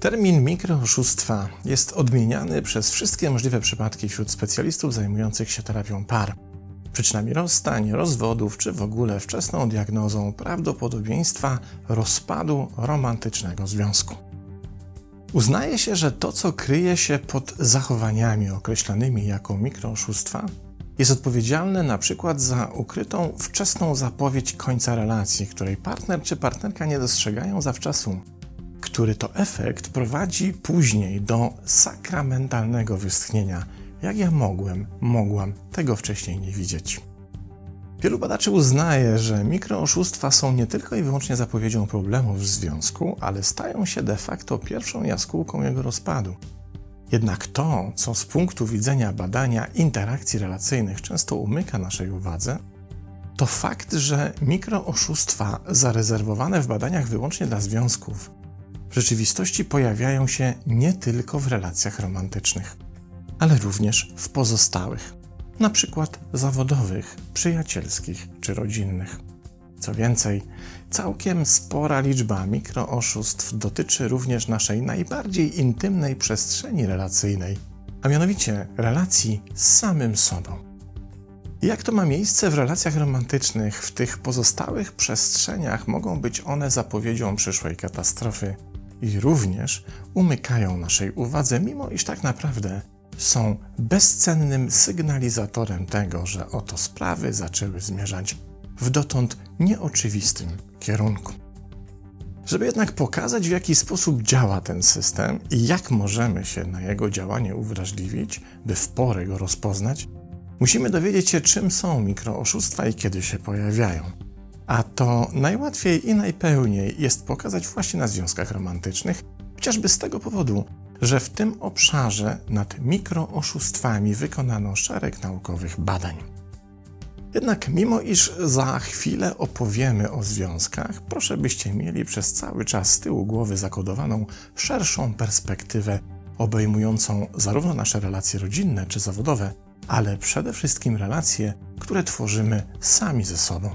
Termin mikrooszustwa jest odmieniany przez wszystkie możliwe przypadki wśród specjalistów zajmujących się terapią par. Przyczynami rozstań, rozwodów czy w ogóle wczesną diagnozą prawdopodobieństwa rozpadu romantycznego związku. Uznaje się, że to, co kryje się pod zachowaniami określanymi jako mikrooszustwa, jest odpowiedzialne na przykład za ukrytą wczesną zapowiedź końca relacji, której partner czy partnerka nie dostrzegają zawczasu który to efekt prowadzi później do sakramentalnego westchnienia. Jak ja mogłem, mogłam tego wcześniej nie widzieć. Wielu badaczy uznaje, że mikrooszustwa są nie tylko i wyłącznie zapowiedzią problemów w związku, ale stają się de facto pierwszą jaskółką jego rozpadu. Jednak to, co z punktu widzenia badania interakcji relacyjnych często umyka naszej uwadze, to fakt, że mikrooszustwa zarezerwowane w badaniach wyłącznie dla związków w rzeczywistości pojawiają się nie tylko w relacjach romantycznych, ale również w pozostałych, na przykład zawodowych, przyjacielskich czy rodzinnych. Co więcej, całkiem spora liczba mikrooszustw dotyczy również naszej najbardziej intymnej przestrzeni relacyjnej, a mianowicie relacji z samym sobą. Jak to ma miejsce w relacjach romantycznych, w tych pozostałych przestrzeniach mogą być one zapowiedzią przyszłej katastrofy, i również umykają naszej uwadze, mimo iż tak naprawdę są bezcennym sygnalizatorem tego, że oto sprawy zaczęły zmierzać w dotąd nieoczywistym kierunku. Żeby jednak pokazać, w jaki sposób działa ten system i jak możemy się na jego działanie uwrażliwić, by w porę go rozpoznać, musimy dowiedzieć się, czym są mikrooszustwa i kiedy się pojawiają. A to najłatwiej i najpełniej jest pokazać właśnie na związkach romantycznych, chociażby z tego powodu, że w tym obszarze nad mikrooszustwami wykonano szereg naukowych badań. Jednak mimo iż za chwilę opowiemy o związkach, proszę byście mieli przez cały czas z tyłu głowy zakodowaną szerszą perspektywę obejmującą zarówno nasze relacje rodzinne czy zawodowe, ale przede wszystkim relacje, które tworzymy sami ze sobą.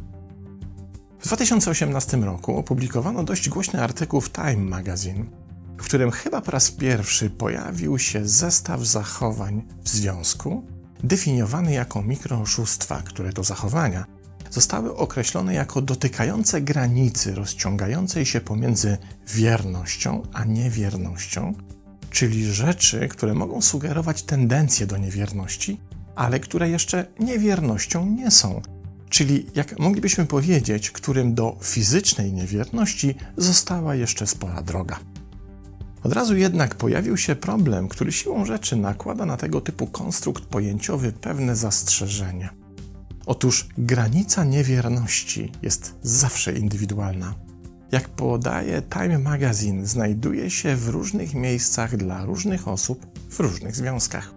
W 2018 roku opublikowano dość głośny artykuł w Time Magazine, w którym chyba po raz pierwszy pojawił się zestaw zachowań w związku, definiowany jako mikrooszustwa, które to zachowania zostały określone jako dotykające granicy rozciągającej się pomiędzy wiernością a niewiernością, czyli rzeczy, które mogą sugerować tendencję do niewierności, ale które jeszcze niewiernością nie są, czyli jak moglibyśmy powiedzieć, którym do fizycznej niewierności została jeszcze spora droga. Od razu jednak pojawił się problem, który siłą rzeczy nakłada na tego typu konstrukt pojęciowy pewne zastrzeżenie. Otóż granica niewierności jest zawsze indywidualna. Jak podaje Time Magazine, znajduje się w różnych miejscach dla różnych osób w różnych związkach.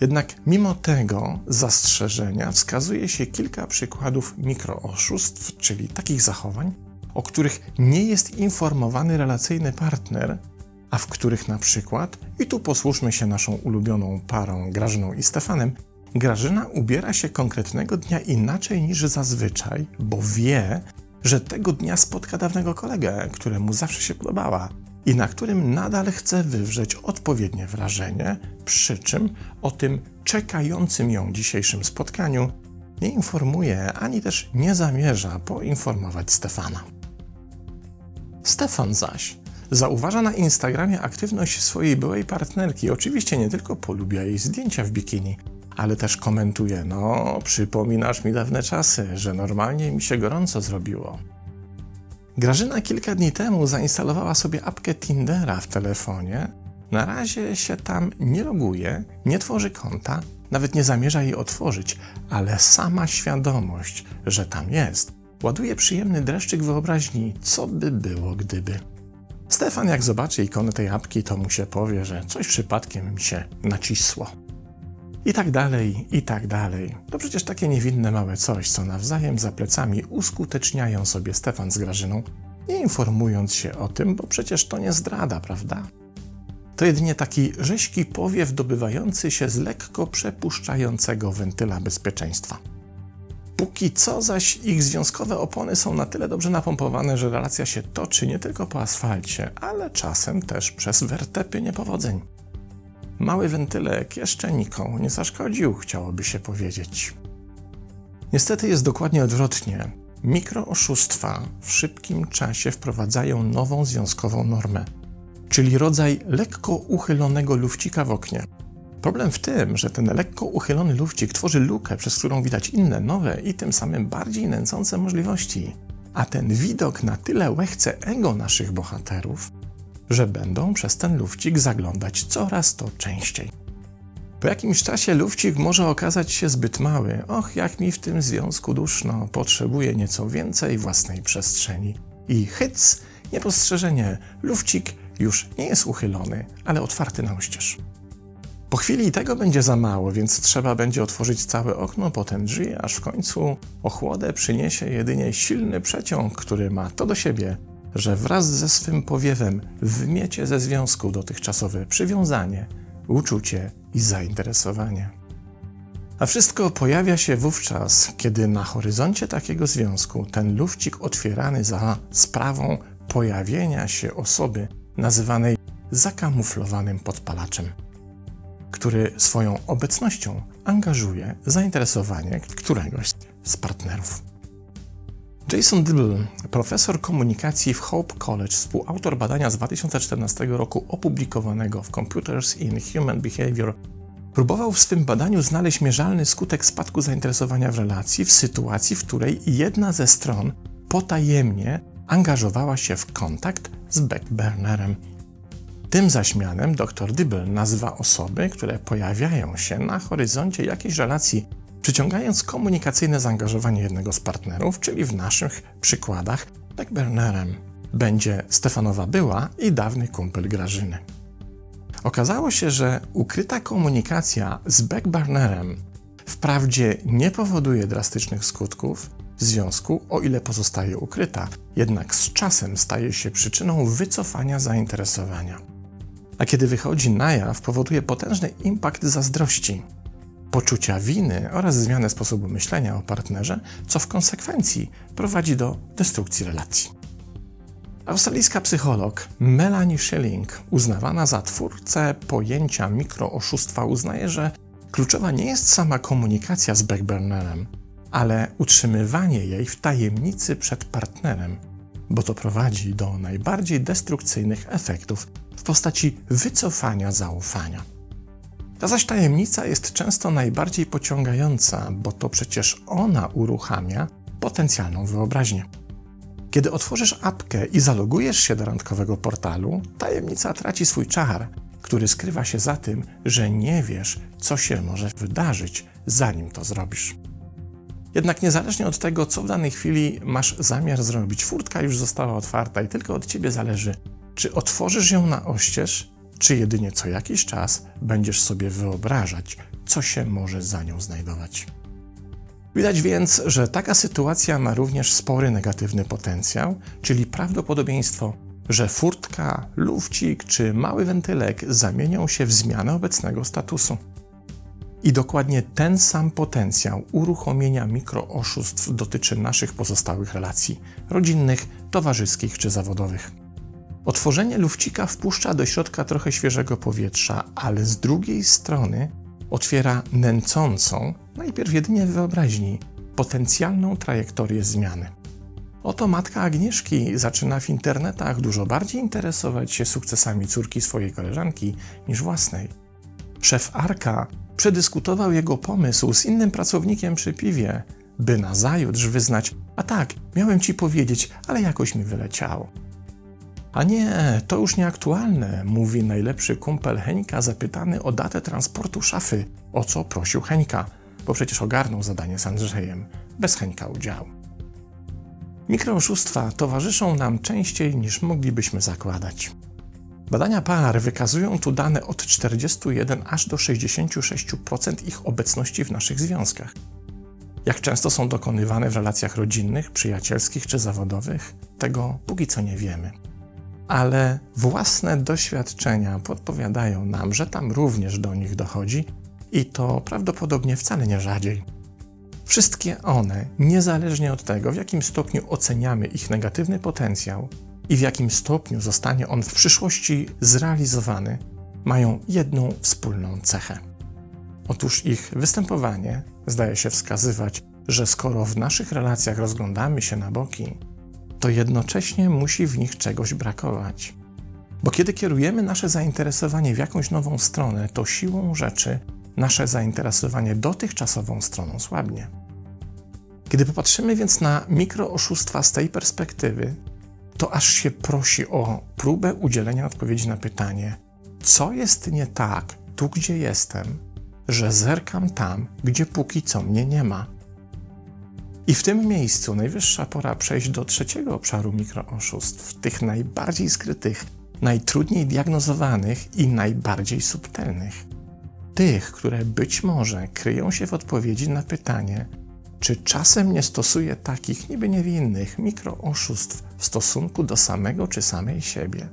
Jednak mimo tego zastrzeżenia wskazuje się kilka przykładów mikrooszustw, czyli takich zachowań, o których nie jest informowany relacyjny partner, a w których na przykład, i tu posłuszmy się naszą ulubioną parą Grażyną i Stefanem, Grażyna ubiera się konkretnego dnia inaczej niż zazwyczaj, bo wie, że tego dnia spotka dawnego kolegę, któremu zawsze się podobała, i na którym nadal chce wywrzeć odpowiednie wrażenie, przy czym o tym czekającym ją dzisiejszym spotkaniu nie informuje ani też nie zamierza poinformować Stefana. Stefan zaś zauważa na Instagramie aktywność swojej byłej partnerki. Oczywiście nie tylko polubia jej zdjęcia w bikini, ale też komentuje: No, przypominasz mi dawne czasy, że normalnie mi się gorąco zrobiło. Grażyna kilka dni temu zainstalowała sobie apkę Tindera w telefonie. Na razie się tam nie loguje, nie tworzy konta, nawet nie zamierza jej otworzyć, ale sama świadomość, że tam jest, ładuje przyjemny dreszczyk wyobraźni, co by było gdyby. Stefan, jak zobaczy ikonę tej apki, to mu się powie, że coś przypadkiem mi się nacisło. I tak dalej, i tak dalej. To przecież takie niewinne małe coś, co nawzajem za plecami uskuteczniają sobie Stefan z Grażyną, nie informując się o tym, bo przecież to nie zdrada, prawda? to jedynie taki rześki powiew dobywający się z lekko przepuszczającego wentyla bezpieczeństwa. Póki co zaś ich związkowe opony są na tyle dobrze napompowane, że relacja się toczy nie tylko po asfalcie, ale czasem też przez wertepy niepowodzeń. Mały wentylek jeszcze nikomu nie zaszkodził, chciałoby się powiedzieć. Niestety jest dokładnie odwrotnie. Mikrooszustwa w szybkim czasie wprowadzają nową związkową normę, czyli rodzaj lekko uchylonego lufcika w oknie. Problem w tym, że ten lekko uchylony lufcik tworzy lukę, przez którą widać inne, nowe i tym samym bardziej nęcące możliwości. A ten widok na tyle łechce ego naszych bohaterów, że będą przez ten lufcik zaglądać coraz to częściej. Po jakimś czasie lufcik może okazać się zbyt mały. Och, jak mi w tym związku duszno, potrzebuję nieco więcej własnej przestrzeni. I hyc, niepostrzeżenie, lufcik już nie jest uchylony, ale otwarty na oścież. Po chwili tego będzie za mało, więc trzeba będzie otworzyć całe okno, potem drzwi, aż w końcu ochłodę przyniesie jedynie silny przeciąg, który ma to do siebie, że wraz ze swym powiewem wmiecie ze związku dotychczasowe przywiązanie, uczucie i zainteresowanie. A wszystko pojawia się wówczas, kiedy na horyzoncie takiego związku ten lufcik otwierany za sprawą pojawienia się osoby nazywanej zakamuflowanym podpalaczem, który swoją obecnością angażuje zainteresowanie któregoś z partnerów. Jason Dibble, profesor komunikacji w Hope College, współautor badania z 2014 roku opublikowanego w Computers in Human Behavior, próbował w swym badaniu znaleźć mierzalny skutek spadku zainteresowania w relacji w sytuacji, w której jedna ze stron potajemnie angażowała się w kontakt z backburnerem. Tym zaś mianem dr Dibble nazywa osoby, które pojawiają się na horyzoncie jakiejś relacji przyciągając komunikacyjne zaangażowanie jednego z partnerów, czyli w naszych przykładach backburnerem będzie Stefanowa była i dawny kumpel Grażyny. Okazało się, że ukryta komunikacja z backburnerem wprawdzie nie powoduje drastycznych skutków związku, o ile pozostaje ukryta, jednak z czasem staje się przyczyną wycofania zainteresowania. A kiedy wychodzi na jaw, powoduje potężny impact zazdrości, poczucia winy oraz zmianę sposobu myślenia o partnerze, co w konsekwencji prowadzi do destrukcji relacji. Australijska psycholog Melanie Schilling, uznawana za twórcę pojęcia mikrooszustwa, uznaje, że kluczowa nie jest sama komunikacja z backburnerem, ale utrzymywanie jej w tajemnicy przed partnerem, bo to prowadzi do najbardziej destrukcyjnych efektów w postaci wycofania zaufania. Ta zaś tajemnica jest często najbardziej pociągająca, bo to przecież ona uruchamia potencjalną wyobraźnię. Kiedy otworzysz apkę i zalogujesz się do randkowego portalu, tajemnica traci swój czar, który skrywa się za tym, że nie wiesz, co się może wydarzyć, zanim to zrobisz. Jednak niezależnie od tego, co w danej chwili masz zamiar zrobić, furtka już została otwarta i tylko od ciebie zależy, czy otworzysz ją na oścież, czy jedynie co jakiś czas będziesz sobie wyobrażać, co się może za nią znajdować. Widać więc, że taka sytuacja ma również spory negatywny potencjał, czyli prawdopodobieństwo, że furtka, lufcik czy mały wentylek zamienią się w zmianę obecnego statusu. I dokładnie ten sam potencjał uruchomienia mikrooszustw dotyczy naszych pozostałych relacji rodzinnych, towarzyskich czy zawodowych. Otworzenie lufcika wpuszcza do środka trochę świeżego powietrza, ale z drugiej strony otwiera nęcącą, najpierw jedynie w wyobraźni, potencjalną trajektorię zmiany. Oto matka Agnieszki zaczyna w internetach dużo bardziej interesować się sukcesami córki swojej koleżanki niż własnej. Szef Arka przedyskutował jego pomysł z innym pracownikiem przy piwie, by nazajutrz wyznać: A tak, miałem ci powiedzieć, ale jakoś mi wyleciało. A nie, to już nieaktualne, mówi najlepszy kumpel Heńka zapytany o datę transportu szafy, o co prosił Heńka, bo przecież ogarnął zadanie z Andrzejem, bez Heńka udziału. Mikrooszustwa towarzyszą nam częściej niż moglibyśmy zakładać. Badania par wykazują tu dane od 41 aż do 66% ich obecności w naszych związkach. Jak często są dokonywane w relacjach rodzinnych, przyjacielskich czy zawodowych, tego póki co nie wiemy. ale własne doświadczenia podpowiadają nam, że tam również do nich dochodzi i to prawdopodobnie wcale nie rzadziej. Wszystkie one, niezależnie od tego, w jakim stopniu oceniamy ich negatywny potencjał i w jakim stopniu zostanie on w przyszłości zrealizowany, mają jedną wspólną cechę. Otóż ich występowanie zdaje się wskazywać, że skoro w naszych relacjach rozglądamy się na boki, to jednocześnie musi w nich czegoś brakować. Bo kiedy kierujemy nasze zainteresowanie w jakąś nową stronę, to siłą rzeczy nasze zainteresowanie dotychczasową stroną słabnie. Kiedy popatrzymy więc na mikrooszustwa z tej perspektywy, to aż się prosi o próbę udzielenia odpowiedzi na pytanie, co jest nie tak tu, gdzie jestem, że zerkam tam, gdzie póki co mnie nie ma. I w tym miejscu najwyższa pora przejść do trzeciego obszaru mikrooszustw, tych najbardziej skrytych, najtrudniej diagnozowanych i najbardziej subtelnych. Tych, które być może kryją się w odpowiedzi na pytanie, czy czasem nie stosuję takich niby niewinnych mikrooszustw w stosunku do samego czy samej siebie.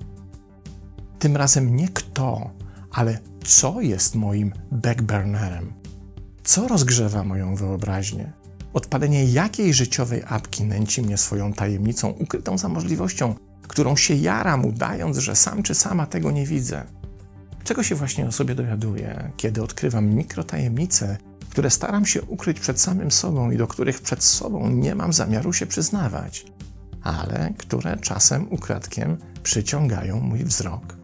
Tym razem nie kto, ale co jest moim backburnerem? Co rozgrzewa moją wyobraźnię? Odpalenie jakiej życiowej apki nęci mnie swoją tajemnicą ukrytą za możliwością, którą się jaram, udając, że sam czy sama tego nie widzę? Czego się właśnie o sobie dowiaduję, kiedy odkrywam mikrotajemnice, które staram się ukryć przed samym sobą i do których przed sobą nie mam zamiaru się przyznawać, ale które czasem ukradkiem przyciągają mój wzrok?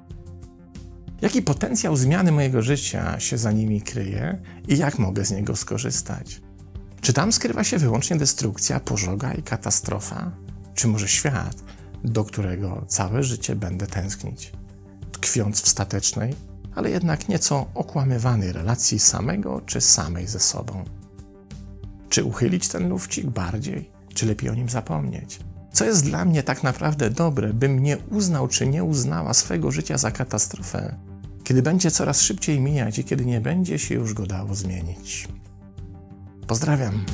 Jaki potencjał zmiany mojego życia się za nimi kryje i jak mogę z niego skorzystać? Czy tam skrywa się wyłącznie destrukcja, pożoga i katastrofa? Czy może świat, do którego całe życie będę tęsknić, tkwiąc w statecznej, ale jednak nieco okłamywanej relacji samego czy samej ze sobą? Czy uchylić ten lufcik bardziej, czy lepiej o nim zapomnieć? Co jest dla mnie tak naprawdę dobre, bym nie uznał czy nie uznała swego życia za katastrofę, kiedy będzie coraz szybciej mijać i kiedy nie będzie się już go dało zmienić? Pozdrawiam.